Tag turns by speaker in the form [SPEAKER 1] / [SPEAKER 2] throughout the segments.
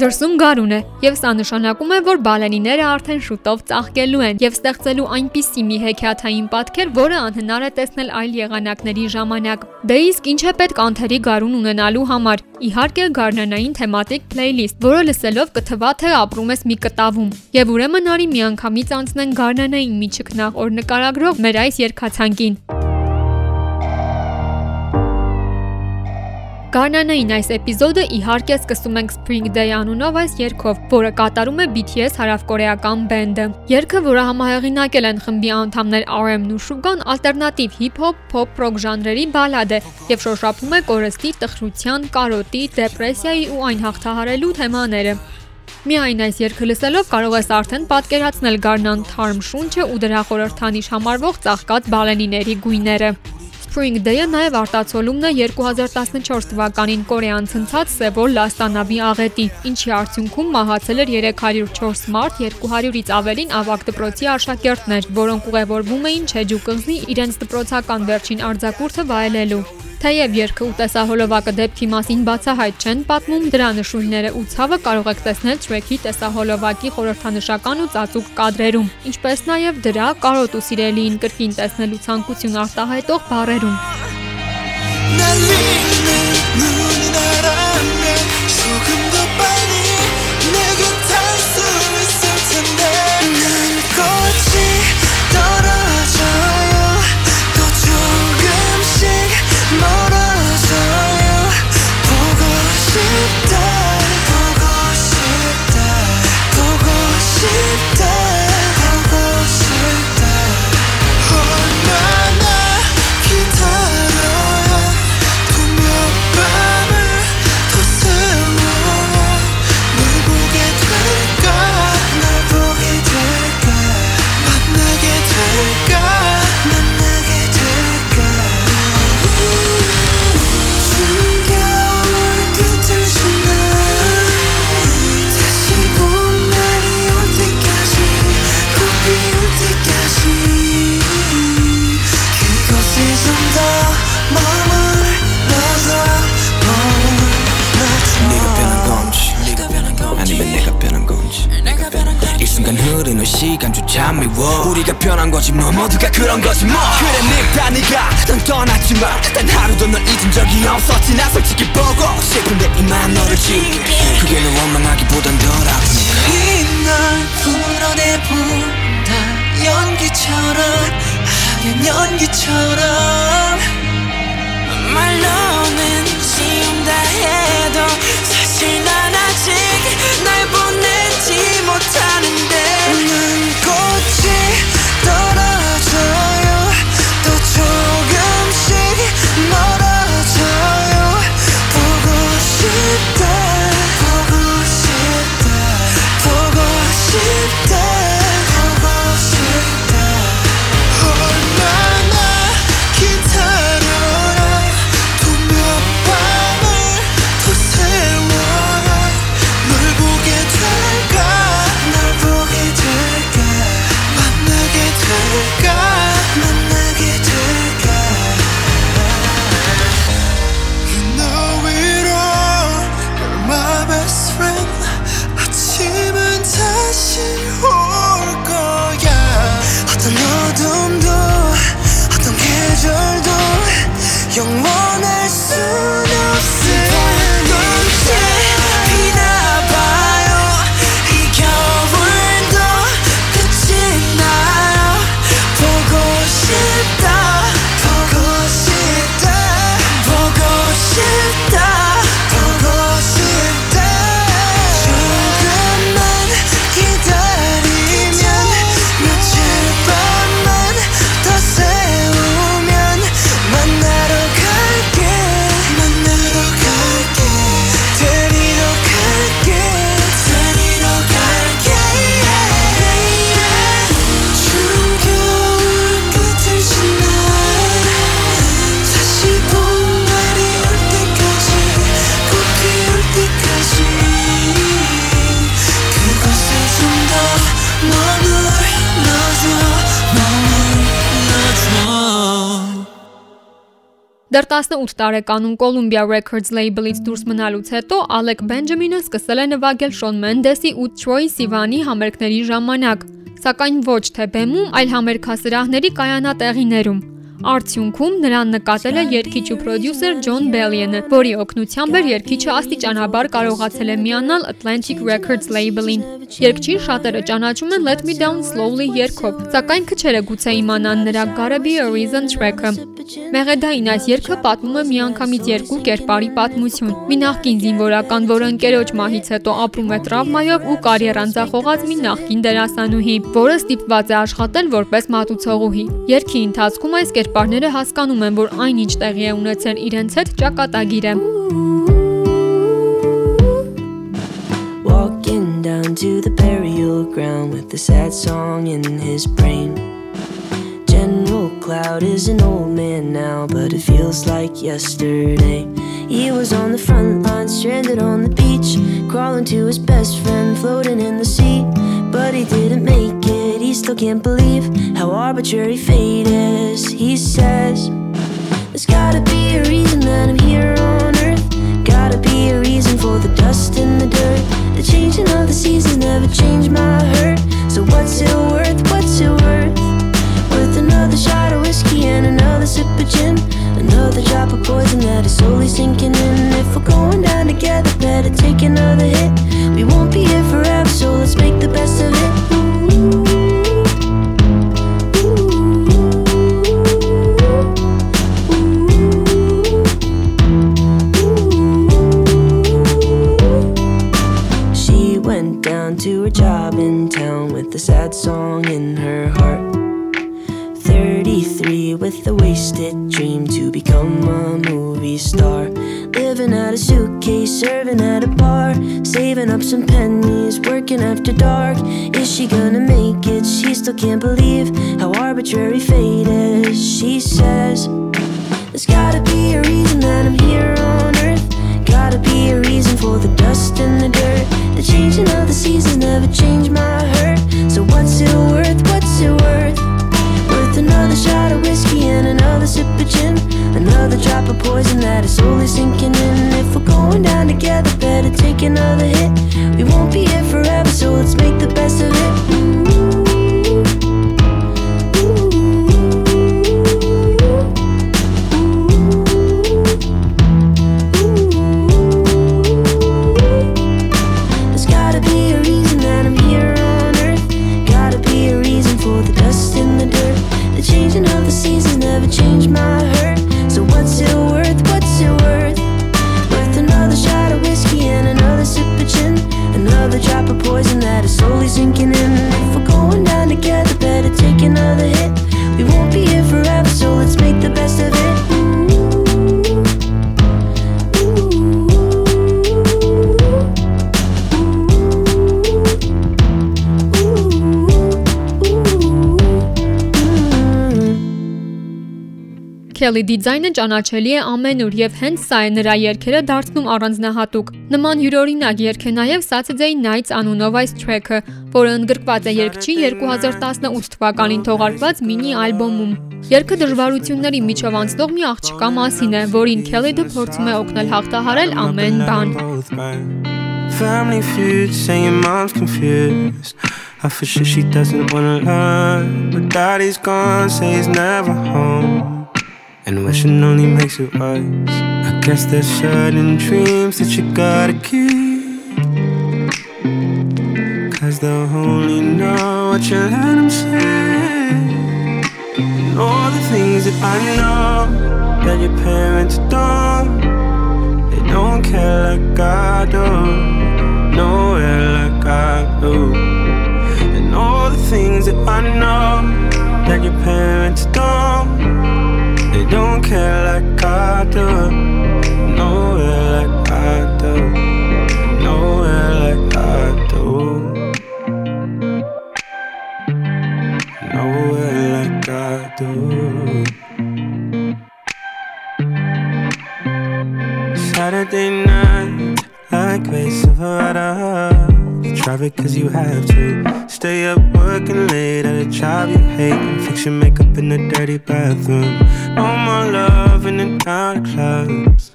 [SPEAKER 1] Դրսում գարուն է, եւ սա նշանակում է, որ բալենիները արդեն շուտով ծաղկելու են եւ ստեղծելու այնպիսի մի հեքիաթային պատկեր, որը անհնար է տեսնել այլ եղանակների ժամանակ։ Դե իսկ ինչ է պետք անթերի գարուն ունենալու համար։ Իհարկե գարնանային թեմատիկ փլեյլիստ, որը լսելով կթվա թե ապրում ես մի կտավում։ Եվ ուրեմն արի միանգամից անցնեն գարնանային միջիկնաղ օր նկարագրող մեր այս երկացանկին։ Գարնանային այս էպիզոդը իհարկե սկսում ենք Spring Day անունով այս երգով, որը կատարում է BTS հարավկորեական բենդը։ Երգը, որը համահեղինակել են խմբի անդամներ RM-ն ու Suga-ն, ալտերնատիվ հիփ-հոփ, փոփ ռոք ժանրերի բալադ է եւ շոշափում է կորստի, տխրության, կարոտի, դեպրեսիայի ու այն հաղթահարելու թեմաները։ Միայն այս երգը լսելով կարող ես արդեն պատկերացնել Գարնան թարմ շունչը ու դրա խորհրդանիշ համարվող ծաղկած բալենիների գույները։ Spring Day-ը նաև արտացոլումն է 2014 թվականին Կորեան ցնցած Սեվոլ Լաստանավի աղետի, ինչի արդյունքում մահացել էր 304 մարդ, 200-ից ավելին ավագ դպրոցի աշակերտներ, որոնք ուղևորվում էին Չեջու կղզի իրենց դպրոցական վերջին արձակուրդը վայելելու։ Թեև երկը ու տեսահոլովակը դեպքի մասին բացահայտ չեն պատմում, դրա նշույլները ու ցավը կարող եք տեսնել Trek-ի տեսահոլովակի խորհրդանշական ու ծածուկ կադրերում, ինչպես նաև դրա կարոտ ու սիրելիին կրկին տեսնելու ցանկություն արտահայտող բառերում։
[SPEAKER 2] 시간 거지 뭐 모두가 그런 거지 뭐. 그래 늙다 네가. 난 떠났지만 단 하루도 널 잊은 적이 없었지. 나 솔직히 보고 싶은데 이만 너를 지울게. 그게 널 원망하기보단 덜 아프니까
[SPEAKER 3] 이날 풀어내본다. 연기처럼 하얀 연기처럼. 말로는 지운다 해도
[SPEAKER 1] Դեռ 18 տարեկանում Columbia Records label-ից դուրս մնալուց հետո Alec Benjamin-ը սկսել է նվագել Shawn Mendes-ի ու Troye Sivan-ի համերգների ժամանակ, սակայն ոչ թե բեմում, այլ համերգասրահների կայանատեղիներում։ Արդյունքում նրան նկատել է երգիչ ու պրոդյուսեր Ջոն Բելիենը, որի օգնությամբ էր երգիչը աստիճանաբար կարողացել է միանալ Atlantic Records label-ին։ Երգչին շատերը ճանաչում են Let Me Down Slowly երգով, սակայն քչերը գուցե իմանան նրա Gotta Be a Reason track-ը։ Մեղեդային այս երգը պատմում է միանգամից երկու կերպարի պատմություն։ Մի նախկին զինվորական, որը ընկերոջ մահից հետո ապրում է տրավմայով ու կարիերան ձախողած մի նախկին դերասանուհի, որը ստիպված է աշխատել որպես մատուցողուհի։ Երգի ընթացքում այս կերպարները հասկանում են, որ այնինչ տեղի է ունեցել իրենց հետ ճակատագիր է։
[SPEAKER 3] Walking down to the burial ground with a sad song in his brain. General Cloud is an old man now, but it feels like yesterday. He was on the front line, stranded on the beach, crawling to his best friend, floating in the sea. But he didn't make it, he still can't believe how arbitrary fate is. He says, There's gotta be a reason that I'm here on earth. Gotta be a reason for the dust and the dirt. The changing of the seasons never changed my hurt. So what's it worth? What's it worth? With another shot of whiskey and another sip of gin. Another drop of poison that is slowly sinking in. If we're going down together, better take another hit. We up some pennies, working after dark. Is she gonna make it? She still can't believe how arbitrary fate is. She says, There's gotta be a reason that I'm here on earth. Gotta be a reason for the dust and the dirt. The changing of the seasons never changed my hurt. So what's it worth? Shot of whiskey and another sip of gin. Another drop of poison that is slowly sinking in. If we're going down together, better take another hit. We won't be here forever, so let's make the best of it.
[SPEAKER 1] Kelly դիզայնը ճանաչելի է ամենուր եւ հենց սա է նրա երգերը դարձնում առանձնահատուկ։ Նման յուրօրինակ երգ է նաեւ Saturday Nights անունով այս track-ը, որը ընդգրկված է երգչի 2018 թվականին թողարկված մինի ալբոմում։ Երգը դժվարությունների միջով անցնող մի աղջկա մասին է, որին Kelly-ը փորձում է օգնել հաղթահարել ամեն բան։
[SPEAKER 4] Family feud, saying your mom's confused. I for sure she doesn't wanna learn. But daddy's gone, say he's never home. And wishing only makes it worse. I guess there's certain dreams that you gotta keep. Cause they'll only know what you let them say. And all the things that I know that your parents don't. They don't care like I do. Cause you have to. Stay up working late at a job you hate. And fix your makeup in the dirty bathroom. All my love in the dark clouds.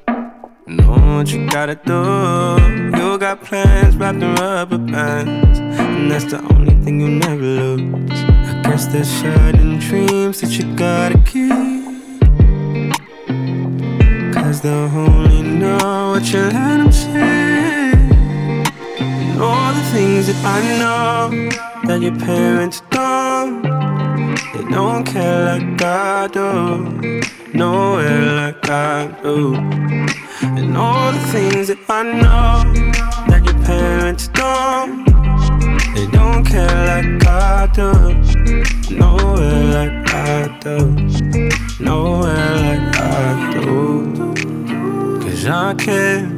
[SPEAKER 4] Know what you gotta do. You got plans wrapped in rubber bands, and that's the only thing you never lose. I guess there's certain dreams that you gotta keep. Cause they'll only know what you let them say. Things that I know that your parents don't. They don't care like I do. Nowhere like I do. And all the things that I know that your parents don't. They don't care like I do. Nowhere like I do. Nowhere like I do. Cause I care.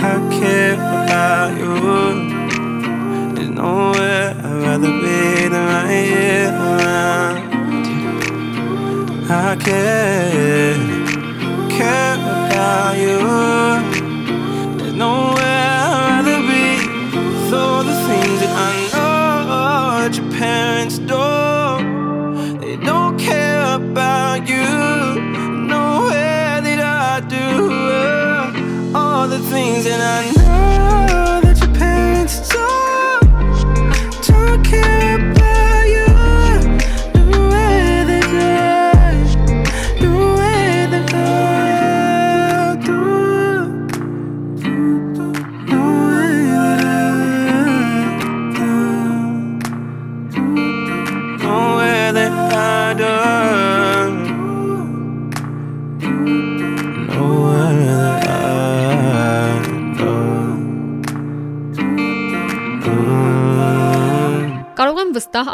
[SPEAKER 4] I care about you. Nowhere I'd rather be than right here around. I care, care about you. There's nowhere I'd rather be all the things that I know that your parents do. They don't care about you. Nowhere that I do. All the things that I know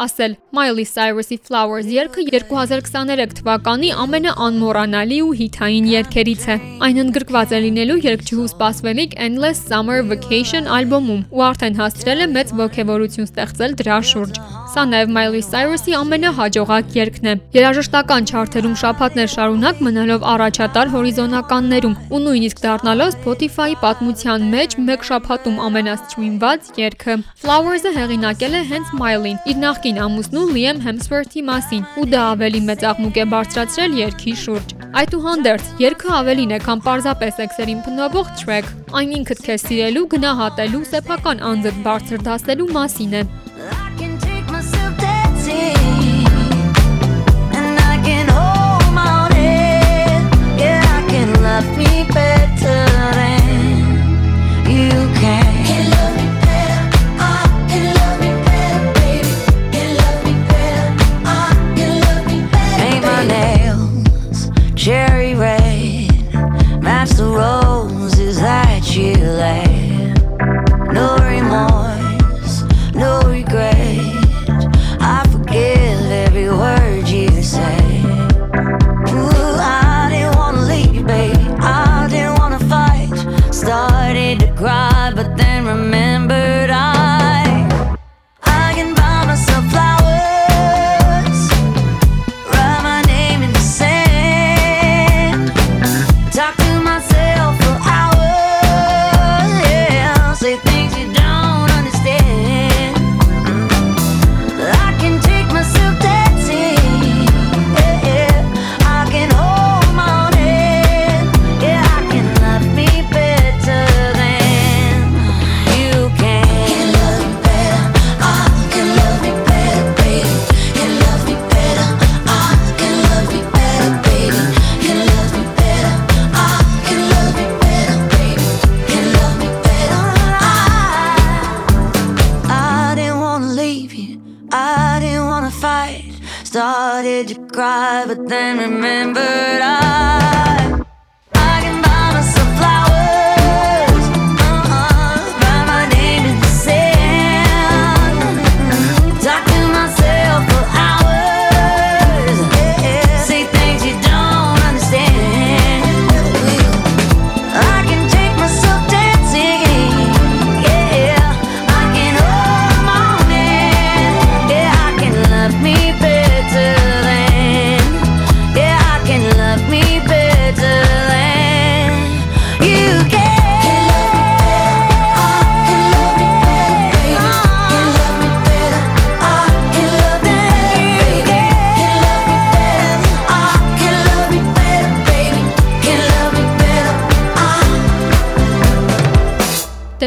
[SPEAKER 1] ասել, Miley Cyrus-ի Flowers երգը 2023 թվականի ամենաանմոռանալի ու հիթային երգերից է։ Այն ընդգրկված է լինելու երգչուհու սպասվելիք Endless Summer Vacation ալբոմում ու արդեն հասցրել է մեծ ողջավորություն ստեղծել դրա շուրջ։ Սա նաև Miley Cyrus-ի ամենահաջողակ երգն է։ Երաժշտական չարթերում շաբաթներ շարունակ մնալով առաջատար հորիզոնականներում ու նույնիսկ դառնալով Spotify-ի պատմության մեջ մեկ շաբաթում ամենասթրիմված երգը։ Flowers-ը հեղինակել է հենց Miley-ն իր նախկին ամուսնու Liam Hemsworth-ի մասին, ու դա ավելի մեծ աղմուկ է բարձրացրել երգի շուրջ։ Այդուհանդերձ, երգը ավելին է, քան պարզապես սեքսերին փնովող track։ Այն ինքդ քեզ սիրելու, գնահատելու, սեփական անձդ բարձր դասելու մասին է։
[SPEAKER 5] cherry red, match the roses that you laid.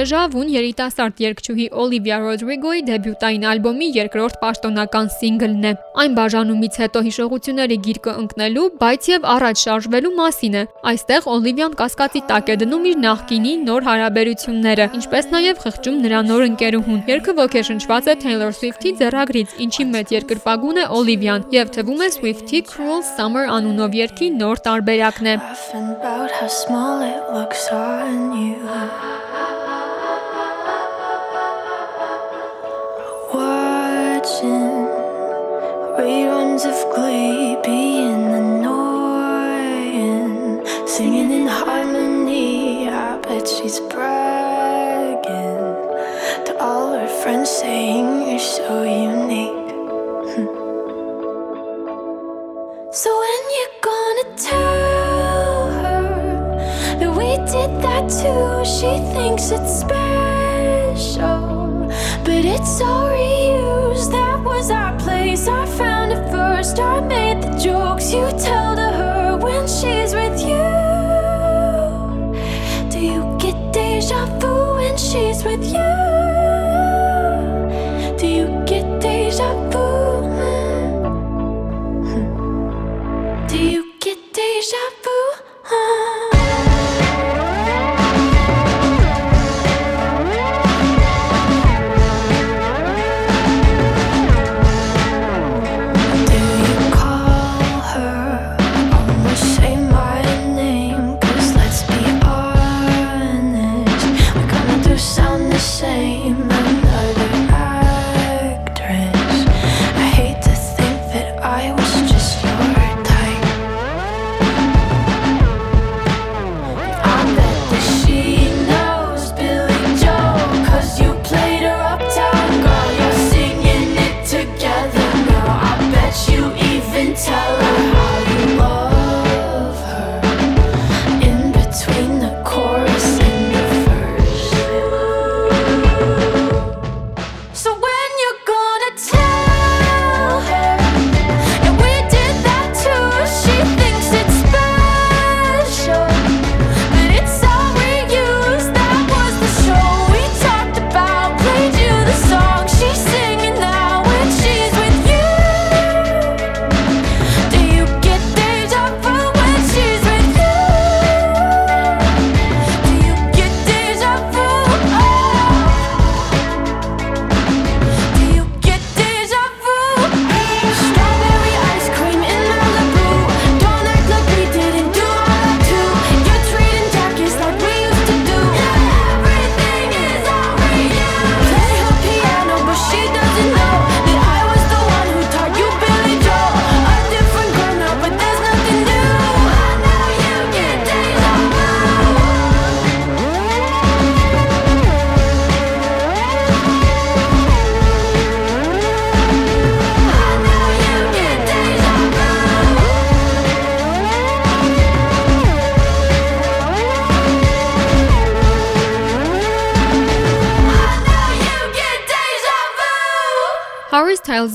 [SPEAKER 1] Դեժավ ուն երիտասարդ երգչուհի Օլիվիա Ռոդրիգոյի դեբյուտային ալբոմի երկրորդ պաշտոնական սինգլն է։ Այն բաժանումից հետո հիշողությունների գիրկը ընկնելու, բայց եւ առաջ շարժվելու մասին է։ Այստեղ Օլիվիան կասկածի տակ է դնում իր նախկինի նոր հարաբերությունները, ինչպես նաեւ խղճում նրա նոր ընկերուհուն։ Երգը ոգեշնչված է Taylor Swift-ի ձեռագրից, ինչի մեջ երկրպագուն է Օլիվիան եւ թվում է Swift-ի Cruel Summer անունով երգի նոր տարբերակն է։
[SPEAKER 6] About how small it looks all with you.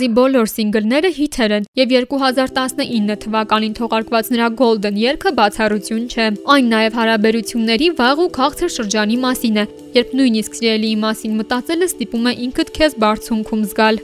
[SPEAKER 1] Jazz-ի բոլոր սինգլները հիթեր են, եւ 2019 թվականին թողարկված նրա Golden երգը բացառություն չէ։ Այն նաեւ հարաբերությունների վաղ ու քաղցր շրջանի մասին է, երբ նույնիսկ սիրելիի մասին մտածելը ստիպում է ինքդ քեզ բարձունքում զգալ։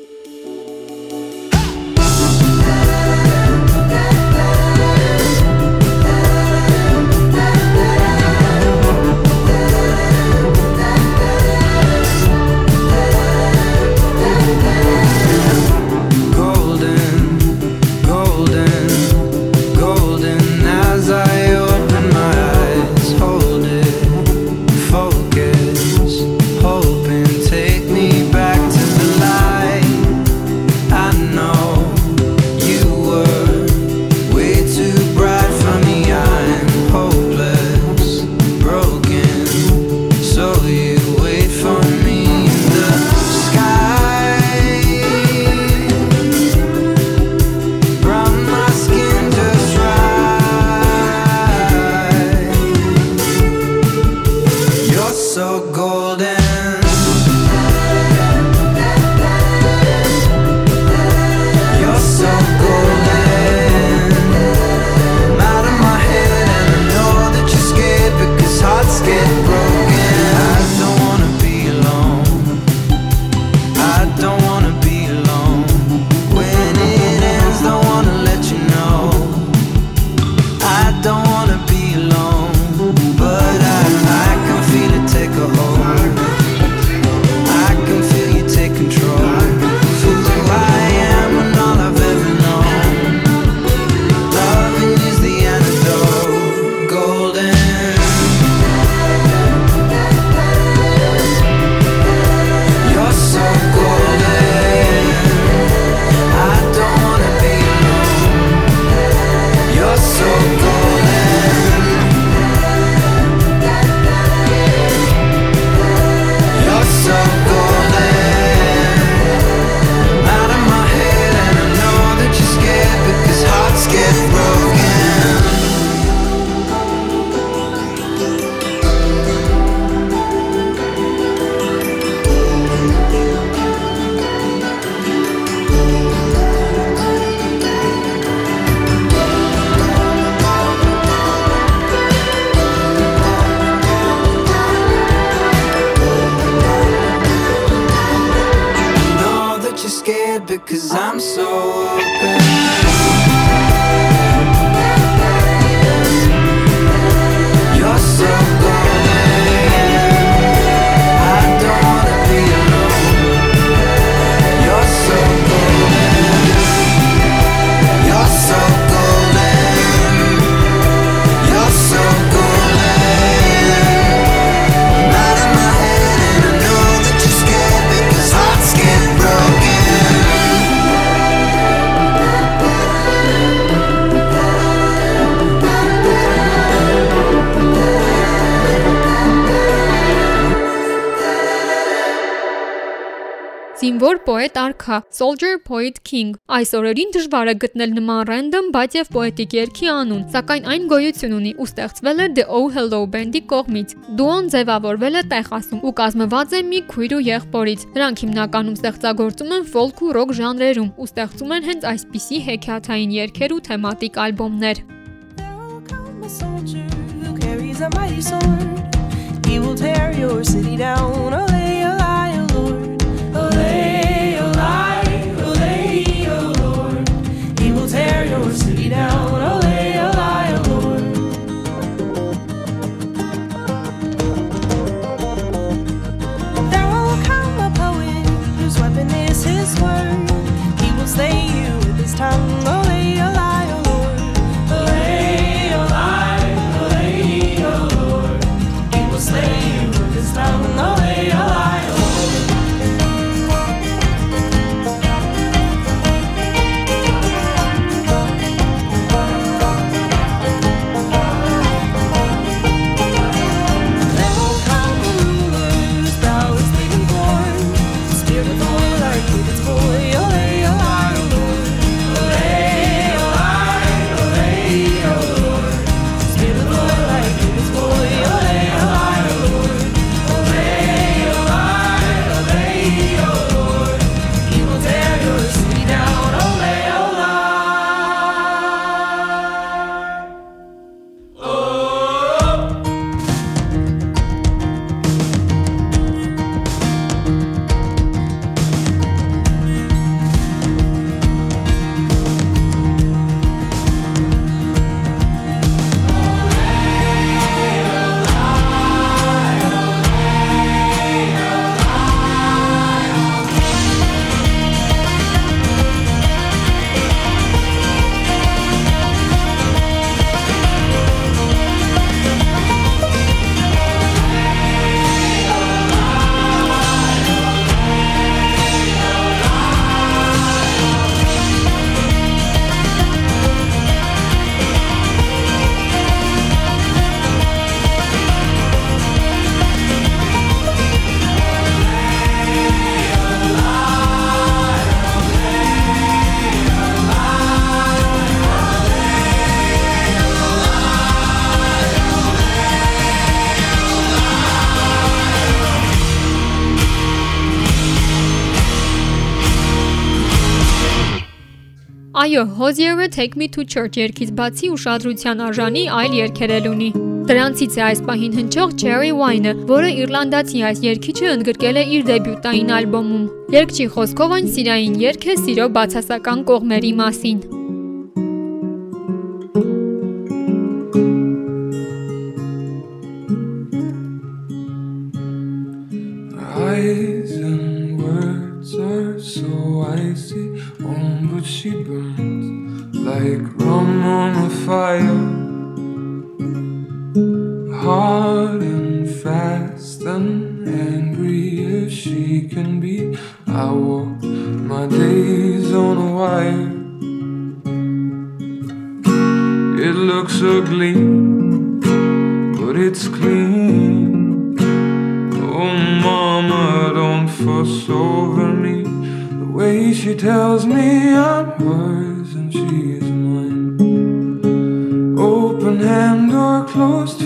[SPEAKER 1] պոետ արքա, Soldier Poet King։ Այս օրերին դժվար է գտնել նման ռենդոմ, բայց եւ պոետիկ երգի անուն, սակայն այն գոյություն ունի ու ստեղծվել է The Oh Hello Band-ի կողմից։ Դուոն ձևավորվել է Տեխասում ու կազմված է մի քույր ու եղբորից։ Նրանք հիմնականում ստեղծագործում են ֆոլք ու ռոք ժանրերում ու ստեղծում են հենց այսպիսի հեքիաթային երգեր ու թեմատիկ ալբոմներ։
[SPEAKER 7] Soldier who carries a mighty sword, he will tear your city down. Oh, out
[SPEAKER 1] Այո, Hozier-ը Take Me to Church երգից բացի ուշադրության արժանի այլ երգեր էլ ունի։ Դրանցից է այս պահին հնչող Cherry Wine-ը, որը իռլանդացի այս երգիչը ընդգրկել է իր դեբյուտային ալբոմում։ Երգչի խոսքով այն սիրային երգ է սիրո բացասական կողմերի մասին։
[SPEAKER 8] close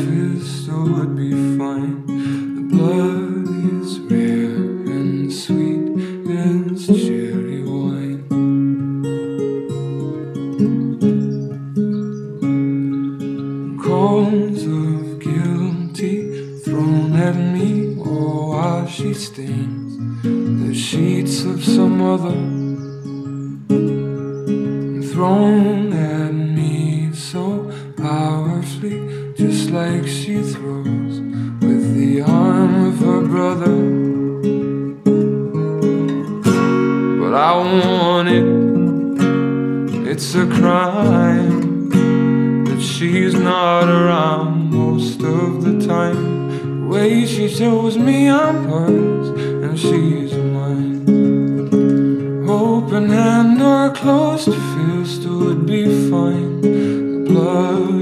[SPEAKER 8] love.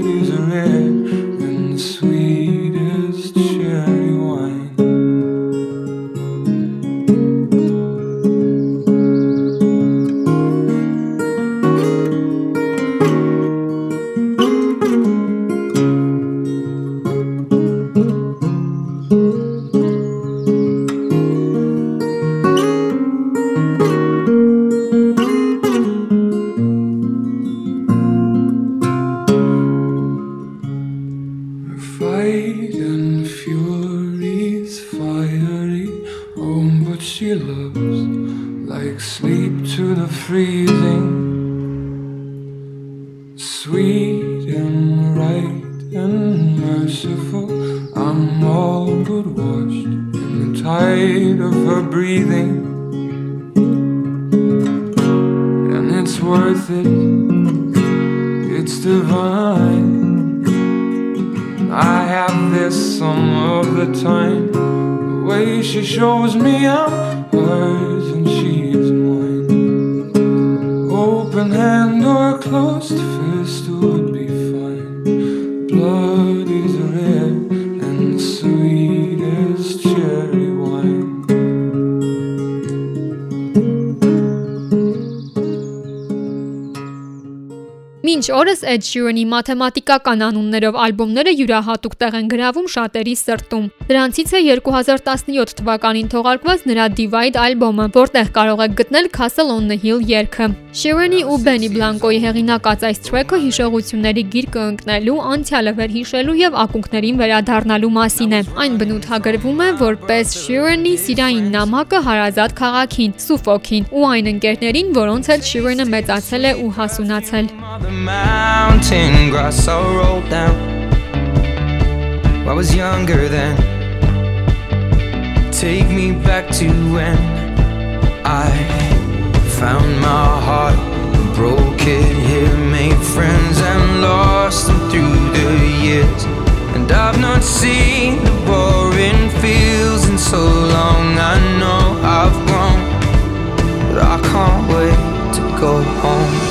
[SPEAKER 8] I
[SPEAKER 4] have this some of the time. The way she shows me I'm hers and she's mine. Open hand or closed
[SPEAKER 1] Մինչ օրս Ed Sheeran-ի մաթեմատիկական անուններով ալբոմները յուրահատուկ տեղ են գրավում շատերի սրտում։ Դրանցից է 2017 թվականին թողարկված նրա Divide ալբոմը, որտեղ կարող եք գտնել Castle on the Hill երգը։ Sheeran-ի ու Benny Blanco-ի հեղինակած այս թրեքը հիշողությունների գիրկը ընկնելու, անցյալը վերհիշելու եւ ակունքներին վերադառնալու մասին է։ Այն բնութագրվում է որպես Sheeran-ի սիրային նամակը հարազատ քաղաքին, Suffolk-ին ու այն ընկերներին, որոնց հետ Sheeran-ը մեծացել է ու հասունացել։
[SPEAKER 9] mountain grass I rolled down. I was younger then. Take me back to when I found my heart, broke it here, made friends and lost them through the years. And I've not seen the boring fields in so long. I know I've grown, but I can't wait to go home.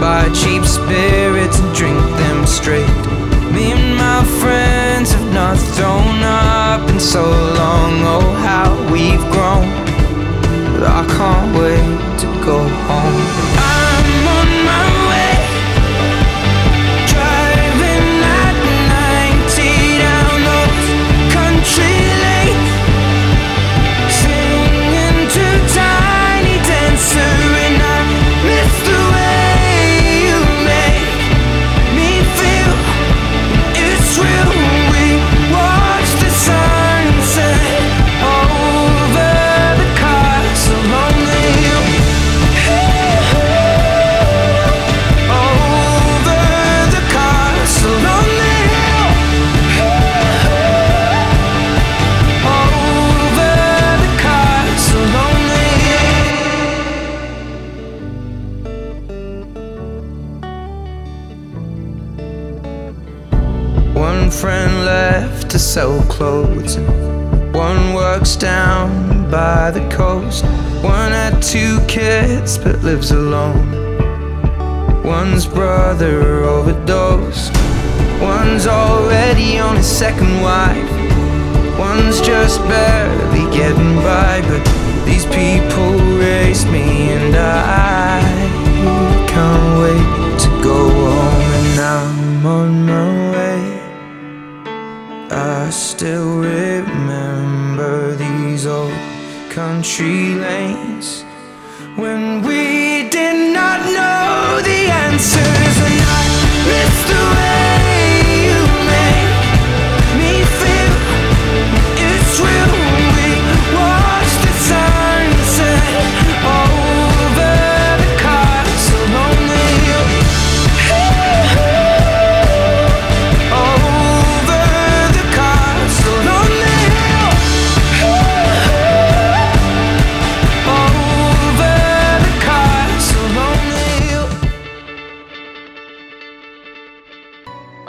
[SPEAKER 9] Buy cheap spirits and drink them straight. Me and my friends have not thrown up in so long. Oh, how we've grown. But I can't wait to go home. But lives alone. One's brother overdosed. One's already on his second wife. One's just barely getting by, but these people raised me, and I can't wait to go home. And I'm on my way. I still remember these old country lanes when we did not know the answers, and I miss the way